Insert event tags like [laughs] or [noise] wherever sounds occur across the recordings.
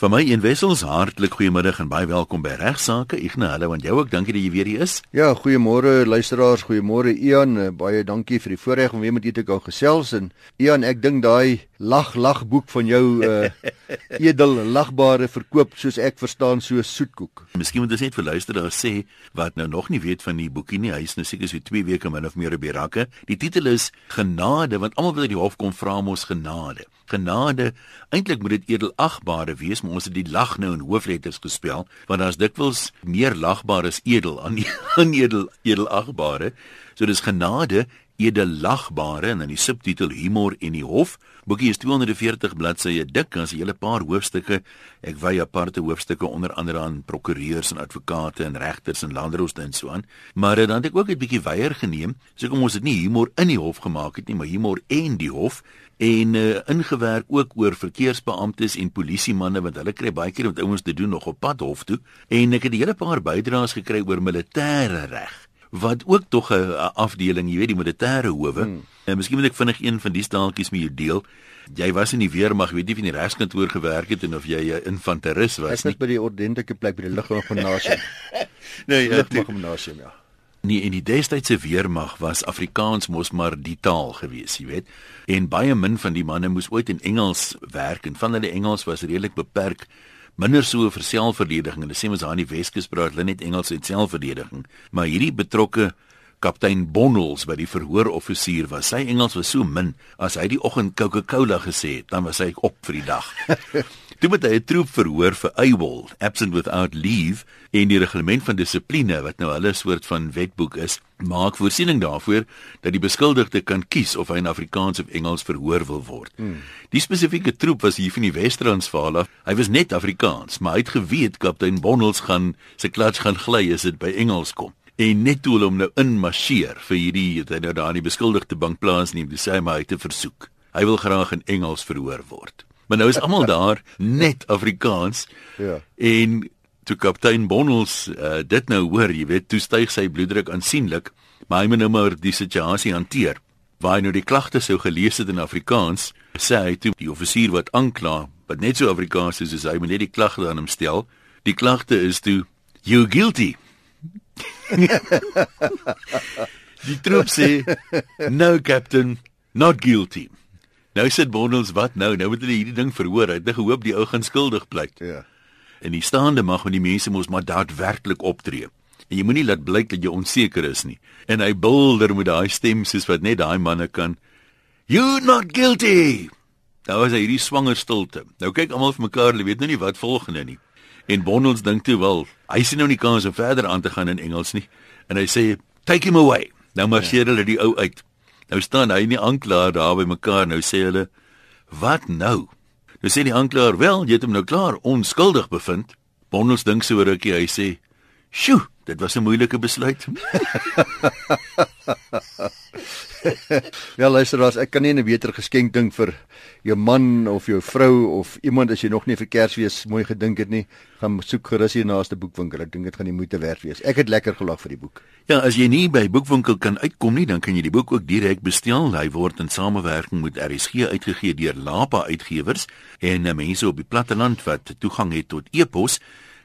Van my een wessels hartlik goeiemiddag en baie welkom by Regsake. Ignas, hallo aan jou ook. Dankie dat jy weer hier is. Ja, goeiemôre luisteraars, goeiemôre Ian. Eh, baie dankie vir die voorreg om weer met u te kan gesels en Ian, ek dink daai lag lag boek van jou uh [laughs] edel lagbare verkoop soos ek verstaan so soetkoek. Miskien moet ons net vir luisteraars sê wat nou nog nie weet van die boekie nie. Hy is nou seker so 2 weke min of meer op die rakke. Die titel is Genade, want almal wat uit die hof kom vra mos genade genade. Eintlik moet dit edelagbare wees, maar ons het die lag nou in hoofletters gespel, want daar's dikwels meer lagbare as edel [laughs] aan aan edel edelagbare. So dis genade edelagbare en dan die subtitel humor in die hof. Boekie is 240 bladsye dik, as 'n hele paar hoofstukke. Ek wy aparte hoofstukke onder andere aan prokureurs en advokate en regters en landdroste en so aan. Maar dan het ek ook 'n bietjie weier geneem. So kom ons het nie humor in die hof gemaak het nie, maar humor en die hof en uh, ingewerk ook oor verkeersbeamptes en polisiemanne want hulle kry baie keer met ouens te doen nog op pad hof toe en ek het 'n hele paar bydraes gekry oor militêre reg wat ook tog 'n afdeling, jy weet die militêre howe. Hmm. En miskien moet ek vinnig een van die staaltjies met jou deel. Jy was in die weermag, weet jy of jy in die regskantoor gewerk het en of jy 'n infanteris was nie? Ek was by die ordentlike plek by die lugmagnasie. [laughs] nee, ja, lugmagnasie ja. Nee, in die destydse weermag was Afrikaans mos maar die taal gewees, jy weet. En baie min van die manne moes ooit in Engels werk en van hulle Engels was redelik beperk, minder so vir selfverdediging. Hulle sê mos daar in die Weskus praat hulle net Engels en selfverdediging. Maar hierdie betrokke kaptein Bonnels by die verhooroffisier was. Sy Engels was so min as hy die oggend Coca-Cola gesê het, dan was hy op vir die dag. [laughs] Toe moet hy 'n troep verhoor vir AWOL, absent without leave, en die reglement van dissipline wat nou hulle soort van wetboek is, maak voorsiening daarvoor dat die beskuldigde kan kies of hy in Afrikaans of Engels verhoor wil word. Hmm. Die spesifieke troep was hier van die Wes-Transvaal af. Hy was net Afrikaans, maar hy het geweet kaptein Bonnels gaan sy klats gaan gly as dit by Engels kom. En net toe hulle hom nou inmarseer vir hierdie het hy nou daar in die beskuldigde bank plaas neem, dis hy maar hy te versoek. Hy wil graag in Engels verhoor word. Maar nou is almal daar net Afrikaans. Ja. En toe kaptein Bonnels uh, dit nou hoor, jy weet, toe styg sy bloeddruk aansienlik, maar hy moet nou maar die situasie hanteer. Waar hy nou die klagte sou gelees het in Afrikaans, sê hy toe die offisier wat aankla, wat net so Afrikaans is as hy moet net die klagte aan hom stel. Die klagte is toe you guilty. [laughs] die troep sê no captain, not guilty. Nou sit Bondels wat nou? Nou moet hulle hierdie ding verhoor. Hy het gehoop die ou gaan skuldig pleit. Ja. En die staande mag van die mense mos maar daadwerklik optree. En jy moenie laat blyk dat jy onseker is nie. En hy bulder met daai stem soos wat net daai manne kan. You not guilty. Nou is hy hierdie swanger stilte. Nou kyk almal vir mekaar, hulle weet nou nie wat volgende nie. En Bondels dink toe wel, hy sien nou nie kans om verder aan te gaan in Engels nie. En hy sê, "Take him away." Nou marseer ja. hulle die ou uit. Nou staan hy en die aanklaer daar by mekaar. Nou sê hulle: "Wat nou?" Nou sê die aanklaer: "Wel, jy het hom nou klaar onskuldig bevind." Bonnels dink so rukkie, hy sê: "Sjoe, dit was 'n moeilike besluit." [laughs] ja, luister ek kan nie 'n beter geskenk ding vir jou man of jou vrou of iemand as jy nog nie vir Kersfees mooi gedink het nie, gaan soek gerus hier naaste boekwinkel. Ek dink dit gaan die moeite werd wees. Ek het lekker gelag vir die boek. Ja, as jy nie by boekwinkel kan uitkom nie, dan kan jy die boek ook direk bestel. Hy word in samewerking met RSG uitgegee deur Lapa Uitgewers en mense op die platteland wat toegang het tot e-pos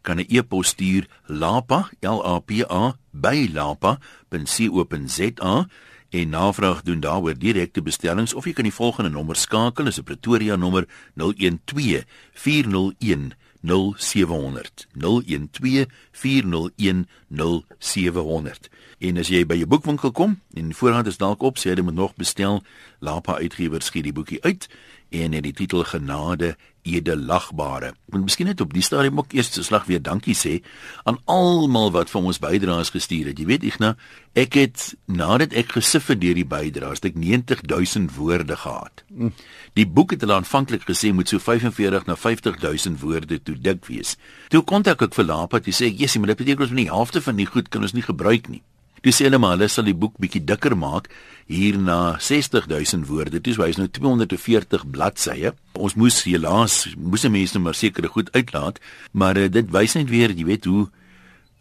kan 'n e-pos stuur lapa l a p a by lapa.co.za en navraag doen daaroor direkte bestellings of jy kan die volgende nommer skakel is 'n Pretoria nommer 012 401 0700 012 401 0700 en as jy by jou boekwinkel kom en voorhand is dalk op sê jy moet nog bestel. Lapa uitgewers gee die boekie uit en het die titel Genade edelagbare. Ek moet miskien net op die stadium ook eers 'n slag weer dankie sê aan almal wat vir ons bydraes gestuur het. Jy weet Ignas, ek het nadat ek gesif het deur die bydraes, het ek 90000 woorde gehad. Die boek het hulle aanvanklik gesê moet so 45 na 50000 woorde toe dik wees. Toe kontak ek vir Lapa en sê, "Jessie, maar dit beteken ons moet die helfte van die goed kan ons nie gebruik nie." Dis hulle maar hulle sal die boek bietjie dikker maak hier na 60000 woorde. Dis wys nou 240 bladsye. Ons moes helaas moes mense nou maar sekere goed uitlaat, maar uh, dit wys net weer, jy weet hoe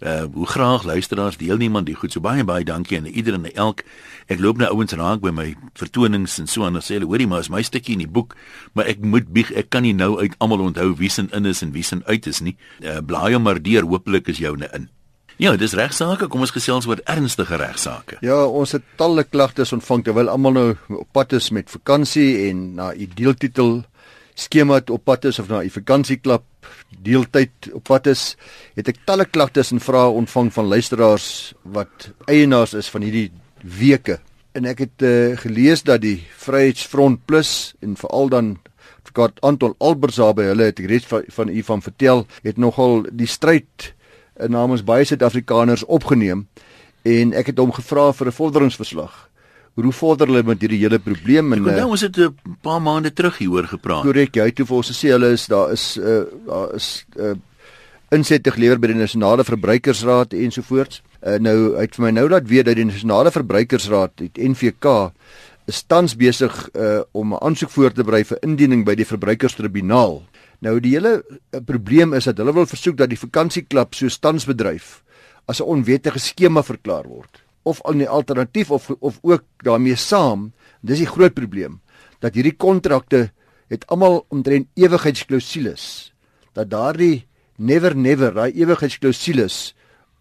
Uh hoe graag luisteraars deelneem aan die goed. So baie baie dankie aan ieder en elk. Ek loop nou ouens raak by my vertonings en so en sê hulle hoorie maar is my stukkie in die boek, maar ek moet bieg, ek kan nie nou uit almal onthou wie se in is en wie se uit is nie. Uh blaai hom maar deur, hopelik is joune in. Ja, dis regsaake. Kom ons gesels oor ernstige regsaake. Ja, ons het talle klagtes ontvang terwyl almal nou op pad is met vakansie en na u deeltitel skema op pad is of na u vakansieklap deeltyd op pad is, het ek talle klagtes en vrae ontvang van luisteraars wat eienaars is van hierdie weke. En ek het uh, gelees dat die Vryheidsfront Plus en veral dan advokaat Anton Alberza by hulle het reeds van, van u van vertel, het nogal die stryd namens baie Suid-Afrikaners opgeneem en ek het hom gevra vir 'n vorderingsverslag hoe vorder hulle met hierdie hele probleem en nou ons het 'n paar maande terug hieroor gepraat. Korrek, jy het toe vir ons gesê hulle is daar is uh, daar is uh, insette gelewer by die nasionale verbruikersraad ensovoorts. Uh, nou uit vir my nou laat weet dat die nasionale verbruikersraad, die NVK, is tans besig uh, om 'n aansoek voor te berei vir indiening by die verbruikerstribunaal. Nou die hele uh, probleem is dat hulle wil versoek dat die vakansieklub so stansbedryf as 'n onwettige skema verklaar word of al 'n alternatief of of ook daarmee saam. Dis die groot probleem dat hierdie kontrakte het almal omtrent ewigheidsklausules dat daardie never never daai ewigheidsklausules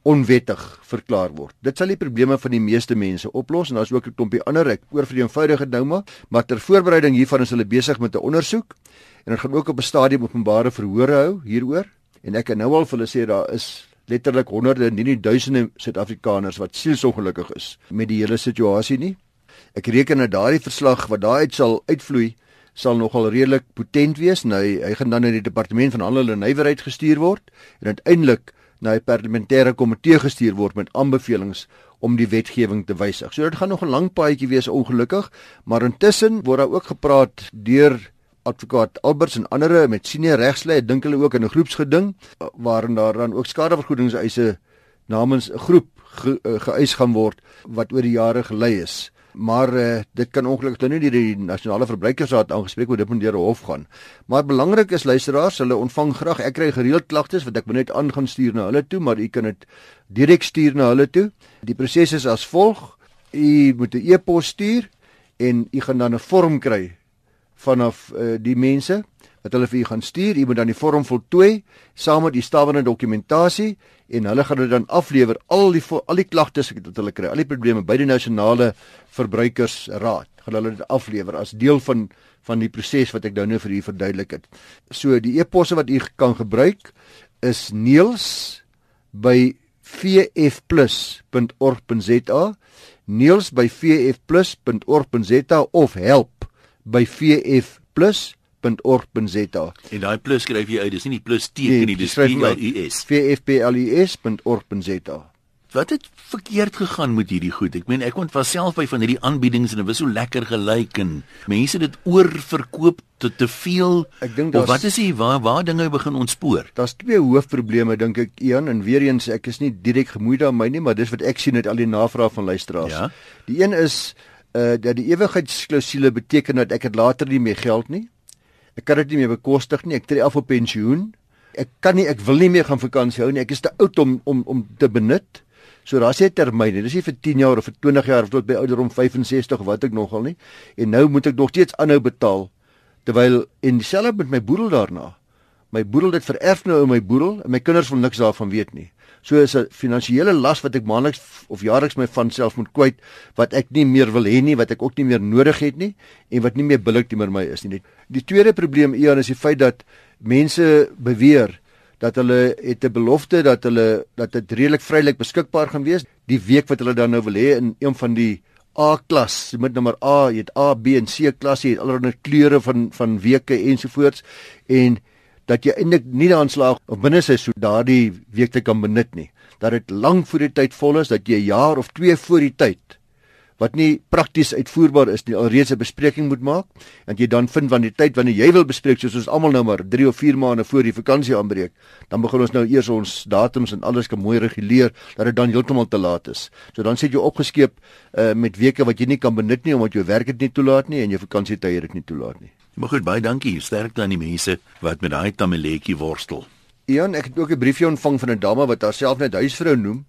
onwettig verklaar word. Dit sal die probleme van die meeste mense oplos en daar's ook 'n klompie ander ek oor vir die eenvoudige nou maar, maar ter voorbereiding hiervan is hulle besig met 'n ondersoek en hulle gaan ook op 'n stadium openbare verhore hou hieroor en ek kan nou al vir hulle sê daar is letterlik honderde en nie duisende Suid-Afrikaners wat sielsongelukkig is met die hele situasie nie. Ek reken dat daardie verslag wat daaruit sal uitvloei sal nogal redelik potent wees. Nou hy, hy gaan dan na die departement van handel en nywerheid gestuur word en uiteindelik na 'n parlementêre komitee gestuur word met aanbevelings om die wetgewing te wysig. So dit gaan nog 'n lang paadjie wees ongelukkig, maar intussen word daar ook gepraat deur advokaat Alberts en ander met senior regslei dink hulle ook in 'n groepsgeding waarin daar dan ook skadevergoedingseise namens 'n groep ge, uh, geëis gaan word wat oor die jare gelei is. Maar uh, dit kan ongelukkig nou nie deur die nasionale verbruikersraad aangespreek word, moet deur 'n hof gaan. Maar belangrik is luisteraars, hulle ontvang graag. Ek kry gereeld klagtes wat ek moet net aan gaan stuur na hulle toe, maar u kan dit direk stuur na hulle toe. Die proses is as volg: u moet 'n e-pos stuur en u gaan dan 'n vorm kry vanaf uh, die mense wat hulle vir u gaan stuur. U moet dan die vorm voltooi saam met die stawende dokumentasie en hulle gaan dit dan aflewer al die al die klagtes wat hulle kry, al die probleme by die nasionale verbruikersraad. Gaan hulle dit aflewer as deel van van die proses wat ek nou nou vir u verduidelik het. So die e-posse wat u kan gebruik is neels by vfplus.org.za neels by vfplus.org.za of help by vfplus.org.za. En daai plus skryf jy uit, dis nie die plus teken nie, dis P L U S. vfplus.org.za. Wat het verkeerd gegaan met hierdie goed? Ek meen ek kon van self by van hierdie aanbiedings en dit was so lekker gelyk en mense dit oorverkoop tot te veel. Ek dink daar Wat is hier waar waar dinge begin ontspoor? Daar's twee hoofprobleme dink ek Ian en weer eens ek is nie direk gemoeid daarmee nie, maar dis wat ek sien uit al die navrae van luisteraars. Ja? Die een is uh dat die ewigheidsklausule beteken dat ek dit later nie meer geld nie. Ek kan dit nie meer bekostig nie. Ek tree af op pensioen. Ek kan nie ek wil nie meer gaan vakansie hou nie. Ek is te oud om om om te benut. So daar's 'n termyn. Dit is nie vir 10 jaar of vir 20 jaar of tot by ouderdom 65 of wat ek nogal nie. En nou moet ek nog steeds aanhou betaal terwyl en dieselfde met my boedel daarna. My boedel dit vererf nou in my boedel en my kinders wil niks daarvan weet nie. So is 'n finansiële las wat ek maandeliks of jaarliks my van self moet kwyt wat ek nie meer wil hê nie, wat ek ook nie meer nodig het nie en wat nie meer billik teenoor my is nie. Die tweede probleem Ian is die feit dat mense beweer dat hulle het 'n belofte dat hulle dat dit redelik vrylik beskikbaar gaan wees die week wat hulle dan nou wil hê in een van die A klas, met nommer A, jy het A, B en C klasse, jy het allerlei kleure van van weke ensovoorts en dat jy eintlik nie daan slaag of binne sy so daardie week te kan benut nie. Dat dit lank voor die tyd vol is dat jy 'n jaar of 2 voor die tyd wat nie prakties uitvoerbaar is nie alreeds 'n bespreking moet maak en jy dan vind wanneer die tyd wanneer jy wil bespreek soos ons almal nou maar 3 of 4 maande voor die vakansie aanbreek dan begin ons nou eers ons datums en alles kan mooi reguleer dat dit dan heeltemal te laat is. So dan sit jy opgeskeep uh, met weke wat jy nie kan benut nie omdat jou werk dit nie toelaat nie en jou vakansietye dit nie toelaat nie. Maar goed, baie dankie. Sterkte aan die mense wat met daai tamaletjie worstel. Ian, ek het ook 'n briefie ontvang van 'n dame wat haarself net huisvrou noem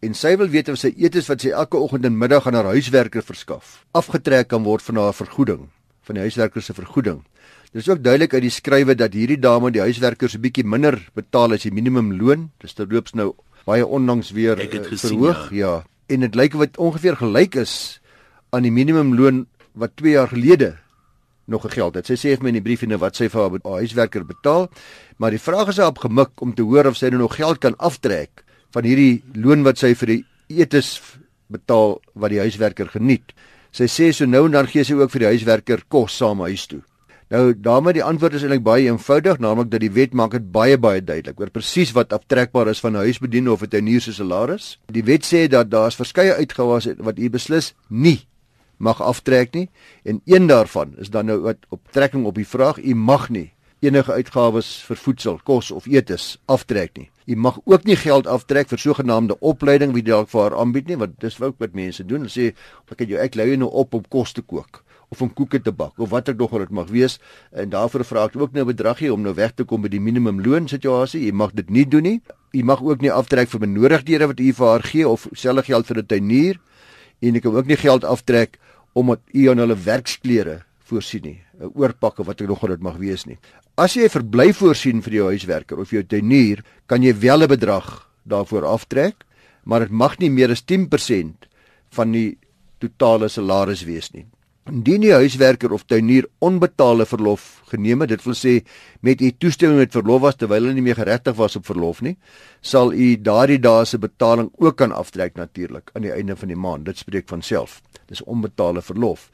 en sy wil weet of sy etes wat sy elke oggend en middag aan haar huiswerker verskaf, afgetrek kan word van haar vergoeding, van die huiswerker se vergoeding. Dit is ook duidelik uit die skrywe dat hierdie dame die huiswerkers 'n bietjie minder betaal as die minimumloon. Dis terloops nou baie onlangs weer uh, gesien, verhoog, ja. ja. En dit lyk wat ongeveer gelyk is aan die minimumloon wat 2 jaar gelede nog gegeld het. Sy sê vir my in die brief en wat sy vir haar haar huiswerker betaal, maar die vraag is op gemik om te hoor of sy nou nog geld kan aftrek van hierdie loon wat sy vir die etes betaal wat die huiswerker geniet. Sy sê so nou en dan gee sy ook vir die huiswerker kos saam huis toe. Nou daarmee die antwoord is eintlik baie eenvoudig, naamlik dat die wet maak dit baie baie duidelik oor presies wat aftrekbaar is van 'n huisbediende of 'n tuinier se salaris. Die wet sê dat daar's verskeie uitgawes wat u beslis nie mag aftrek nie en een daarvan is dan nou wat op trekking op die vraag u mag nie enige uitgawes vir voedsel, kos of etes aftrek nie. U mag ook nie geld aftrek vir sogenaamde opleiding wie dalk vir haar aanbied nie, want dis ook wat mense doen. Hulle sê ek het jou ek lei jou nou op om kos te kook of om koeke te bak of wat ek nog al dit mag wees en daarvoor vra ek ook nou 'n bedragie om nou weg te kom by die minimumloon situasie. Jy mag dit nie doen nie. Jy mag ook nie aftrek vir benodigdhede wat u vir haar gee of selfe geld vir 'n tuinier en jy kan ook nie geld aftrek omdat u aan hulle werksklere voorsien nie, 'n oorpak of wat ek nog al dit mag wees nie. As jy 'n verblyf voorsien vir jou huiswerker of jou tuinier, kan jy wel 'n bedrag daarvoor aftrek, maar dit mag nie meer as 10% van die totale salaris wees nie. Indien die huiswerker of tuinier onbetaalde verlof geneem het, dit wil sê met u toestemming met verlof was terwyl hulle nie meer geregtig was op verlof nie, sal u daardie dae se betaling ook kan aftrek natuurlik aan die einde van die maand. Dit spreek van self. Dis onbetaalde verlof.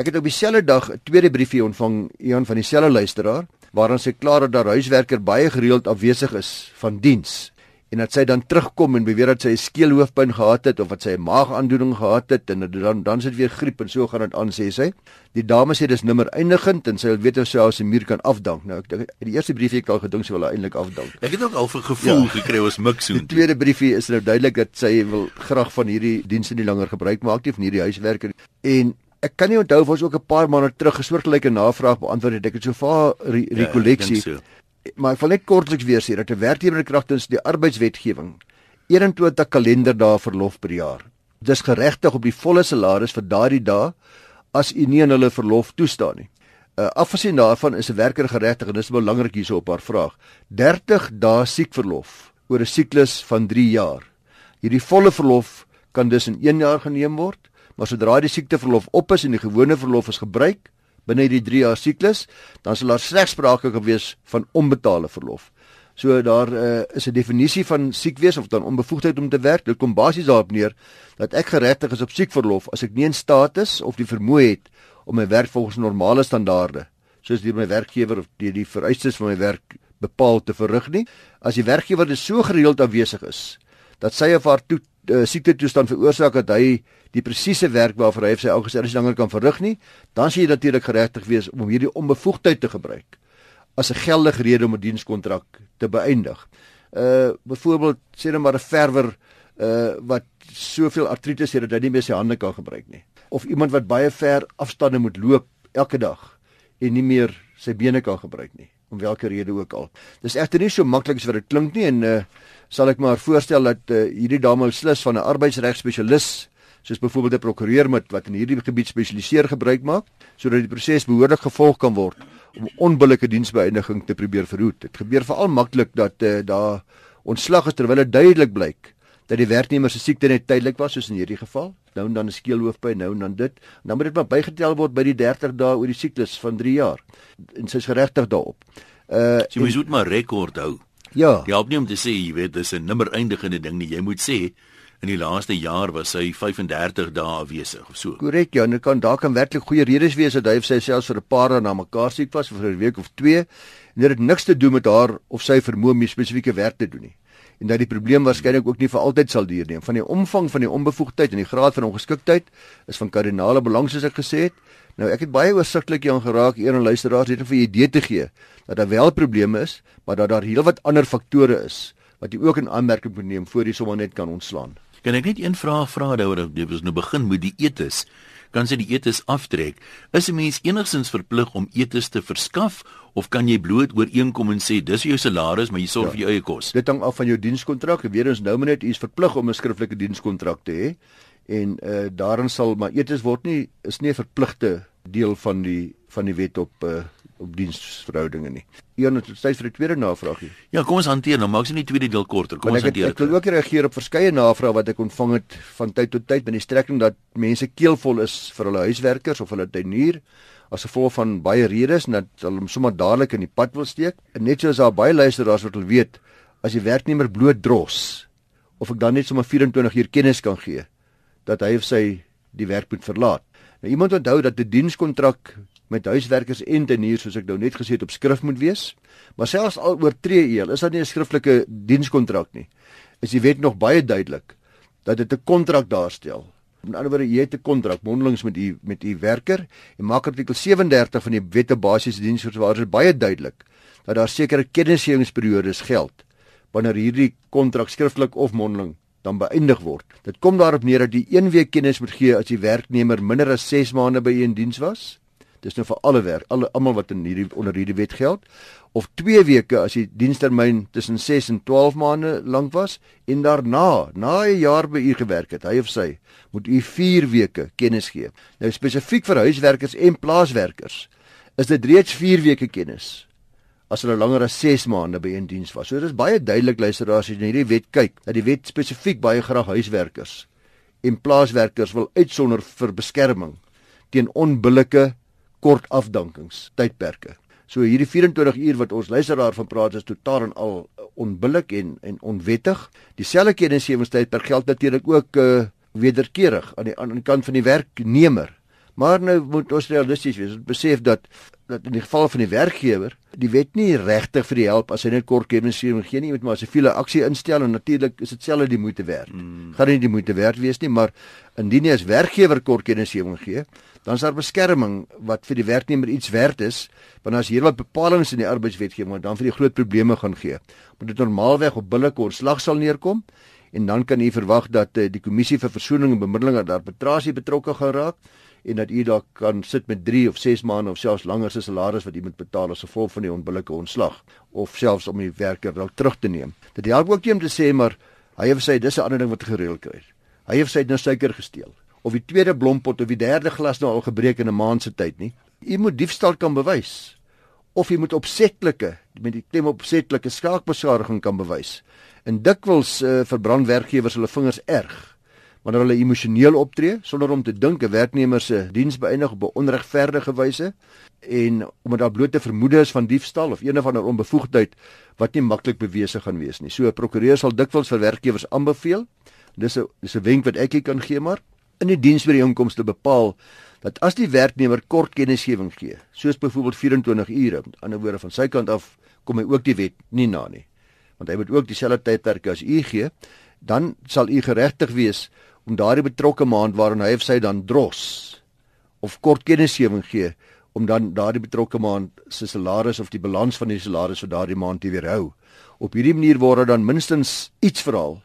Ek het op dieselfde dag 'n tweede briefie ontvang een van dieselfde luisteraar waarin sy klaar dat haar huiswerker baie gereeld afwesig is van diens en dat sy dan terugkom en beweer dat sy 'n skeelhoofpyn gehad het of dat sy 'n maagaandoening gehad het en dan dan sit weer griep en so gaan dit aan sê sy. Die dame sê dis nimmer eindigend en sy wil weet of sy haar se muur kan afdank. Nou ek dink in die eerste briefie ek al gedink sy wil eintlik afdank. Ek het ook al 'n gevoel ja. gekry ons mik so. Die tweede briefie is nou duidelik dat sy wil graag van hierdie dienste nie langer gebruik maak nie van hierdie huiswerker en ek kan nie onthou of ons ook 'n paar maande terug 'n soortgelyke navraag beantwoord het. Ek het so vaar re. Ja, so. Maar ek wil net kortliks weer sê dat 'n werknemer kragtens die arbeidswetgewing 21 kalenderdae verlof per jaar. Dis geregtig op die volle salaris vir daardie dae as u nie aan hulle verlof toestaan nie. Uh, afgesien daarvan is 'n werker geregtig en dis belangrik hierso op haar vraag. 30 dae siekverlof oor 'n siklus van 3 jaar. Hierdie volle verlof kan dus in 1 jaar geneem word, maar sodra die siekteverlof op is en die gewone verlof is gebruik binne die 3 jaar siklus, dan sal daar slegs sprake gewees van onbetaalde verlof. So daar uh, is 'n definisie van siek wees of dan onbevoegdheid om te werk. Dit kom basies daarop neer dat ek geregtig is op siekverlof as ek nie in staat is of die vermoë het om my werk volgens normale standaarde, soos deur my werkgewer of deur die vereistes van my werk bepaal te verrig nie. As die werkgewer dus so gereeld afwesig is dat sy of haar toe, uh, siekte toestand veroorsaak dat hy die presiese werk waarvoor hy sy aangestel is langer kan verrig nie, dan sien jy natuurlik geregtig wees om hierdie onbevoegdheid te gebruik as 'n geldige rede om 'n dienskontrak te beëindig. Uh byvoorbeeld sê net maar 'n verwer uh wat soveel artritis het dat hy nie meer sy hande kan gebruik nie. Of iemand wat baie ver afstande moet loop elke dag en nie meer sy bene kan gebruik nie om watter rede ook al. Dis egter nie so maklik as wat dit klink nie en uh sal ek maar voorstel dat uh, hierdie dame beslis van 'n arbeidsregspesialis soos byvoorbeeld 'n prokureur met wat in hierdie gebied spesialiseer gebruik maak sodat die proses behoorlik gevolg kan word om onbillike diensbeëindiging te probeer verhoed. Dit gebeur veral maklik dat uh, daar ontslag is terwyl dit duidelik blyk dat die werknemer se siekte net tydelik was soos in hierdie geval. Nou en dan 'n skeelhoofpyn, nou en dan dit. En dan moet dit maar bygetel word by die 30 dae oor die siklus van 3 jaar. En sy's geregtig daarop. Uh Jy moet maar rekord hou. ja. Jy help nie om te sê jy weet dis 'n nimmer eindigende ding nie. Jy moet sê in die laaste jaar was hy 35 dae afwesig of so. Korrek, ja, en dit kan daar kan werklik goeie redes wees dat hy of sy selfs vir 'n paar dae na mekaar siek was vir 'n week of 2 en dit het niks te doen met haar of sy vermoë om spesifieke werk te doen nie. En dat die probleem waarskynlik ook nie vir altyd sal duur nie. Van die omvang van die onbevoegdheid en die graad van ongeskiktheid is van kardinale belang soos ek gesê het. Nou ek het baie oorsigtelik hier aangeraak eer en luisteraars net om vir 'n idee te gee dat daar wel probleme is, maar dat daar heelwat ander faktore is wat jy ook in aanmerking moet neem voor jy sommer net kan ontslaan. Kan ek net een vraag vra daaroor? Jy was nou begin met die etes. Kan sy die etes aftrek. Is 'n mens enigstens verplig om etes te verskaf of kan jy bloot ooreenkom en sê dis jou salaris, maar jy sorg ja, vir jou eie kos? Dit hang af van jou dienskontrak. Weer eens nou net, u is verplig om 'n skriftelike dienskontrak te hê en uh daarin sal maar etes word nie is nie 'n verpligte deel van die van die wet op uh op diensverhoudinge nie. Een het tyd vir 'n tweede navraagie. Ja, kom ons hanteer nou, maak sy nie tweede deel korter. Kom ons hanteer. Ek, ek wil ook reageer op verskeie navrae wat ek ontvang het van tyd tot tyd met die strekking dat mense keelvol is vir hulle huiswerkers of hulle tuinier as gevolg van baie redes en dat hulle hom sommer dadelik in die pad wil steek. En net soos daar baie luisteraars wat wil weet as die werknemer bloot dros of ek dan net sommer 24 uur kennis kan gee dat hy of sy die werk moet verlaat. Nou iemand onthou dat 'n die dienskontrak met huiswerkers en teniers soos ek nou net gesê het op skrif moet wees. Maar selfs al oortree jy, is dit nie 'n skriftelike dienskontrak nie. Is die wet nog baie duidelik dat dit 'n kontrak daarstel. Met ander woorde, jy het 'n kontrak mondelings met u met u werker en maak artikel 37 van die Wette Basiese Diensvoorwaardes baie duidelik dat daar sekere kennisgewingsperiodes geld wanneer hierdie kontrak skriftelik of mondeling dan beëindig word. Dit kom daarop neer dat jy 1 week kennis moet gee as die werknemer minder as 6 maande by 'n diens was. Dis nou vir alle werk, alle almal wat in hierdie onder hierdie wet geld of 2 weke as die dienstermyn tussen 6 en 12 maande lank was en daarna, na 'n jaar by u gewerk het, hy of sy, moet u 4 weke kennis gee. Nou spesifiek vir huiswerkers en plaaswerkers is dit reeds 4 weke kennis as hulle langer as 6 maande by 'n diens was. So dit is baie duidelik luisteraars as jy hierdie wet kyk, dat die wet spesifiek baie graag huiswerkers en plaaswerkers wil uitsonder vir beskerming teen onbillike kort afdankings tydperke. So hierdie 24 uur wat ons luisteraar van praat is totaal en al onbillik en en onwettig. Dieselfde kennisgewingstydperk geld natuurlik ook uh, wederkerig aan die aan die kant van die werknemer. Maar nou moet ons realisties wees. Ons besef dat dat in die geval van die werkgewer die wet nie regtig vir die help as hy net kort kennisgewing gee nie, jy moet maar siviele aksie instel en natuurlik is dit selfs die moeite werd. Mm. Gaan nie die moeite werd wees nie, maar indien jy as werkgewer kort kennisgewing gee, dan is daar beskerming wat vir die werknemer iets werd is, want as hier wat bepalinge in die arbeidswetgewing wat dan vir die groot probleme gaan gee. Moet dit normaalweg op billike ontslag sal neerkom en dan kan jy verwag dat uh, die kommissie vir versoening en bemiddeling daar arbitrasie betrokke gaan raak en dat u dalk kan sit met 3 of 6 maande of selfs langer se salaris wat u moet betaal as gevolg van die onbillike ontslag of selfs om die werker dalk terug te neem. Dit help ook nie om te sê maar hy het sê dis 'n ander ding wat gereël kry. Hy het sê nou suiker gesteel of die tweede blompot of die derde glas nou al gebreek in 'n maand se tyd nie. U moet diefstal kan bewys of jy moet opsetlike met die klem opsetlike skaakbeskadiging kan bewys. En dikwels uh, verbrand werkgewers hulle vingers erg wanneer hulle emosioneel optree sonder om te dink 'n werknemer se diens beëindig op 'n onregverdige wyse en omdat daar blote vermoede is van diefstal of een of ander onbevoegdheid wat nie maklik bewese gaan wees nie. So 'n prokureur sal dikwels vir werkgewers aanbeveel. Dis 'n dis 'n wenk wat ek hier kan gee maar in die diensbeeenkomste bepaal dat as die werknemer kort kennisgewing gee, soos byvoorbeeld 24 ure, met ander woorde van sy kant af kom hy ook die wet nie na nie. Want hy moet ook dieselfde tydperk as u gee, dan sal u geregtig wees om daardie betrokke maand waarin hy of sy dan dros of kort kennisgewing gee om dan daardie betrokke maand se salaris of die balans van die salaris vir daardie maand te weerhou. Op hierdie manier word dan minstens iets verhaal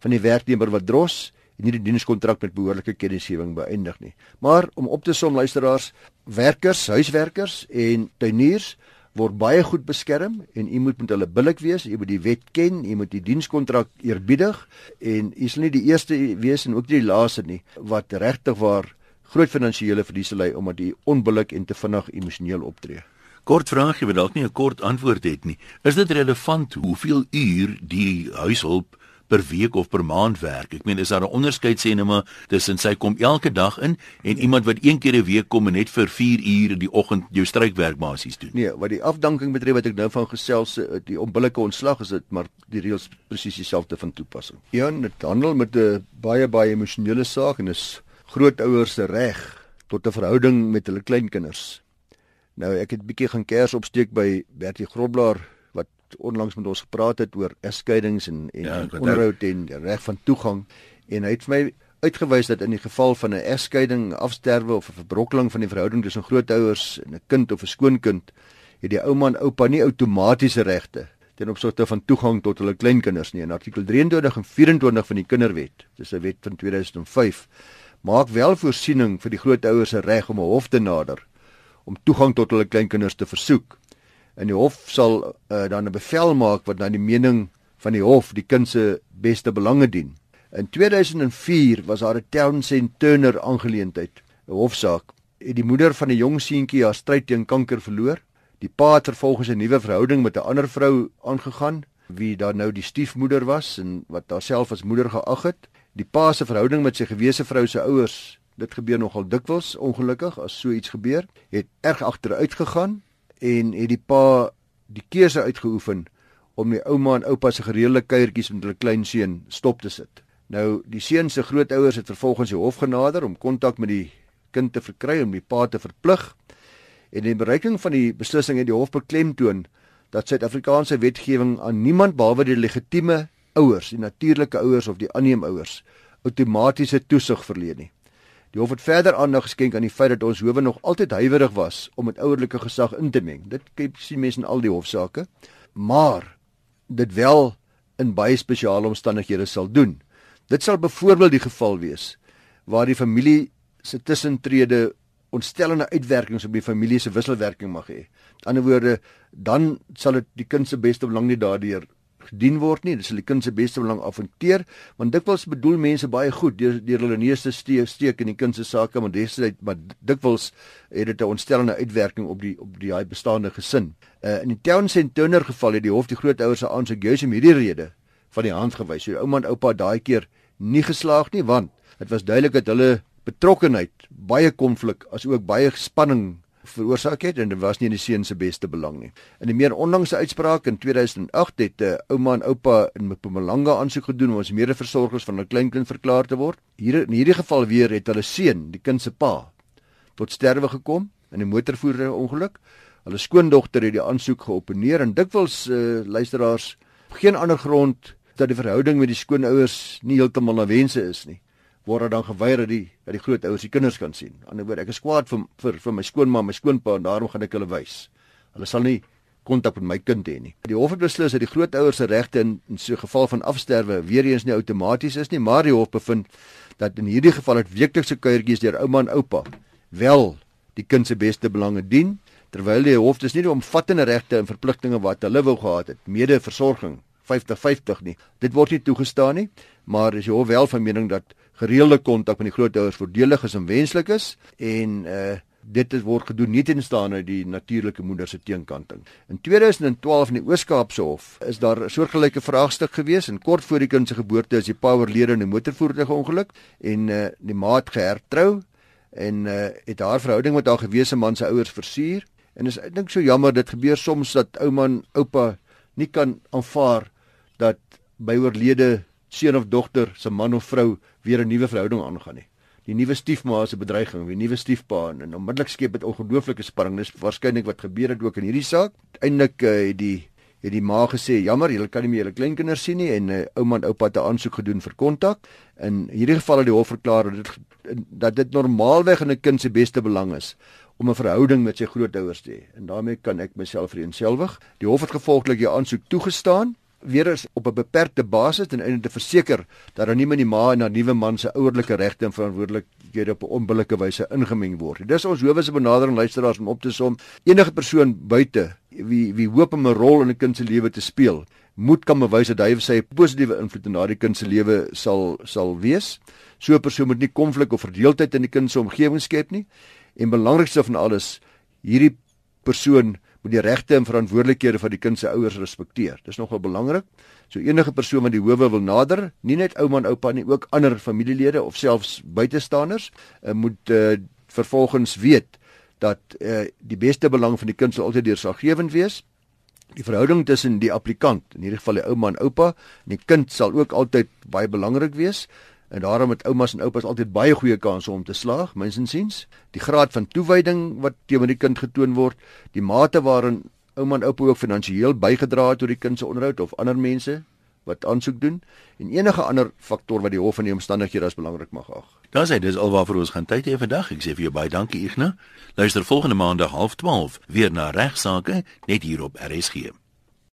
van die werknemer wat dros en nie die dienskontrak met behoorlike kennisgewing beëindig nie. Maar om op te som luisteraars, werkers, huiswerkers en tuiniers word baie goed beskerm en u moet met hulle billik wees, u moet die wet ken, u moet die dienskontrak eerbiedig en u sal nie die eerste wees en ook nie die laaste nie wat regtig waar groot finansiële verliese ly omdat u onbillik en te vinnig emosioneel optree. Kort vraag, jy wil dalk nie 'n kort antwoord hê nie. Is dit relevant hoeveel uur die huishulp per week of per maand werk. Ek meen is daar 'n onderskeid sê net maar tussen sy kom elke dag in en iemand wat een keer 'n week kom en net vir 4 ure die oggend jou strykwerk basies doen. Nee, wat die afdanking betref wat ek nou van gesels eh, die onbillike ontslag is dit maar die reëls presies dieselfde van toepassing. Ja, dit handel met 'n baie baie emosionele saak en is grootouers se reg tot 'n verhouding met hulle kleinkinders. Nou ek het bietjie gaan kers opsteek by Bertie Groblaar onlangs met ons gepraat het oor egskeidings en en ja, onderhoud en reg van toegang en hy het vir my uitgewys dat in die geval van 'n egskeiding, afsterwe of 'n verbrokkeling van die verhouding tussen grootouers en 'n kind of 'n skoonkind, het die ouma en oupa nie outomatiese regte ten opsigte van toegang tot hulle kleinkinders nie. In artikel 23 en 24 van die Kinderwet, dis 'n wet van 2005, maak wel voorsiening vir die grootouers se reg om 'n hof te nader om toegang tot hulle kleinkinders te versoek. En die hof sal uh, dan 'n bevel maak wat na die mening van die hof die kind se beste belange dien. In 2004 was daar 'n Townsend Turner aangeleentheid, 'n hofsaak. Het die moeder van 'n jong seentjie haar stryd teen kanker verloor. Die pa het vervolgens 'n nuwe verhouding met 'n ander vrou aangegaan wie daar nou die stiefmoeder was en wat haarself as moeder geag het. Die pa se verhouding met sy gewese vrou se ouers, dit gebeur nogal dikwels ongelukkig as so iets gebeur, het erg agteruit gegaan en het die pa die keuse uitgeoefen om die ouma en oupa se gereelde kuiertjies met hulle klein seun stop te sit. Nou die seun se grootouers het vervolgens die hof genader om kontak met die kind te verkry om die pa te verplig. En in bereiking van die beslissing het die hof beklemtoon dat Suid-Afrikaanse wetgewing aan niemand behalwe die legitieme ouers, die natuurlike ouers of die aanneemouers outomatiese toesig verleen nie. Die hof het verder aandag geskenk aan die feit dat ons howe nog altyd huiwerig was om met ouerlike gesag in te meng. Dit sien mense in al die hofsaake, maar dit wel in baie spesiale omstandighede sal doen. Dit sal byvoorbeeld die geval wees waar die familie se tussentrede ontstellende uitwerkings op die familie se wisselwerking mag hê. Aan die ander woorde, dan sal dit die kind se beste belang nie daardeur gedien word nie. Dit sal die kind se beste belang afhanteer, want dikwels bedoel mense baie goed deur deur hulle neus te steek, in die kind se sake, maar destyds maar dikwels het dit 'n ontstellende uitwerking op die op die hy bestaande gesin. Uh, in die Townsend Turner geval het die hof die grootouers se aansoek juis om hierdie rede van die hand gewys. So ouma en oupa daai keer nie geslaag nie, want dit was duidelik dat hulle betrokkenheid baie konflik as ook baie spanning veroorsaak het en dit was nie in die seun se beste belang nie. In 'n meer onlangse uitspraak in 2008 het 'n uh, ouma en oupa in Mpumalanga aansoek gedoen om as medeversorgers van 'n kleinkind verklaar te word. Hier in hierdie geval weer het hulle seun, die kind se pa, tot sterwe gekom in 'n motorvoertuigongeluk. Hulle skoondogter het die aansoek geopponeer en dikwels uh, luisteraars geen ander grond dat die verhouding met die skoonouers nie heeltemal na wense is nie word er dan geweier dat die dat die grootouers die kinders kan sien. Aan die ander woord, ek is kwaad vir vir vir my skoonma, my skoonpa en daarom gaan ek hulle wys. Hulle sal nie kontak met my kind hê nie. Die hof het beslis dat die grootouers se regte in, in so 'n geval van afsterwe weer eens nie outomaties is nie, maar die hof bevind dat in hierdie geval dit weeklikse kuiertjies deur ouma en oupa wel die kind se beste belange dien terwyl die hof dis nie die omvattende regte en verpligtinge wat hulle wou gehad het mede versorging 50-50 nie dit word nie toegestaan nie maar is die hof wel van mening dat gereelde kontak met die grootouers voordelig is en wenslik is en uh dit het word gedoen nie tenstaan uit die natuurlike moeder se teenkanting. In 2012 in die Oos-Kaapse Hof is daar 'n soortgelyke vraagstuk gewees en kort voor die kind se geboorte is die pa oorlede in 'n motorvoertuigongeluk en uh die ma het gehertrou en uh het haar verhouding met haar gewese man se ouers versuur en is ek dink so jammer dit gebeur soms dat ouma en oupa nie kan aanvaar dat by oorlede seun of dogter se man of vrou weer 'n nuwe verhouding aangaan nie. Die nuwe stiefma is 'n bedreiging, die nuwe stiefpa en onmiddellik skep dit ongelooflike spanning. Dis waarskynlik wat gebeur het ook in hierdie saak. Uiteindelik uh, het die het die ma gesê, "Jammer, julle kan nie meer julle kleinkinders sien nie" en uh, ouma en oupa het 'n aansoek gedoen vir kontak. In hierdie geval het die hof verklaar dat dit dat dit normaalweg in 'n kind se beste belang is om 'n verhouding met sy grootouers te hê. En daarmee kan ek myself vereenselwig. Die hof het gevolglik die aansoek toegestaan weer eens op 'n beperkte basis ten einde te verseker dat daar nie met die ma en haar nuwe man se ouerlike regte en verantwoordelikhede op 'n onbillike wyse ingemeng word. Dis ons howe se benadering luisteraars om op te som. Enige persoon buite wie wie hoop om 'n rol in 'n kind se lewe te speel, moet kan bewys dat hy of sy 'n positiewe invloed in daardie kind se lewe sal sal wees. So 'n persoon moet nie konflik of verdeeldheid in die kind se omgewing skep nie. En belangrikste van alles, hierdie persoon moet die regte en verantwoordelikhede van die kind se ouers respekteer. Dis nogal belangrik. So enige persoon wat die howe wil nader, nie net ouma en oupa nie, ook ander familielede of selfs buitestanders, uh, moet uh, vervolgens weet dat uh, die beste belang van die kind sal altyd deurslaggewend wees. Die verhouding tussen die applikant, in hierdie geval die ouma en oupa, en die kind sal ook altyd baie belangrik wees. En daarom het oumas en oupas altyd baie goeie kanse om te slaag, mens insiens. Die graad van toewyding wat teenoor die kind getoon word, die mate waarin ouma en oupa ook finansiëel bygedra het tot die kind se onderhoud of ander mense wat aansoek doen en enige ander faktor wat die hof in die omstandighede as belangrik mag ag. Dan sê dis alwaar ons gaan tyd hê vandag. Ek sê vir jou baie dankie Ignas. Luister volgende maandag 12:30 weer na regsaake net hier op RSG.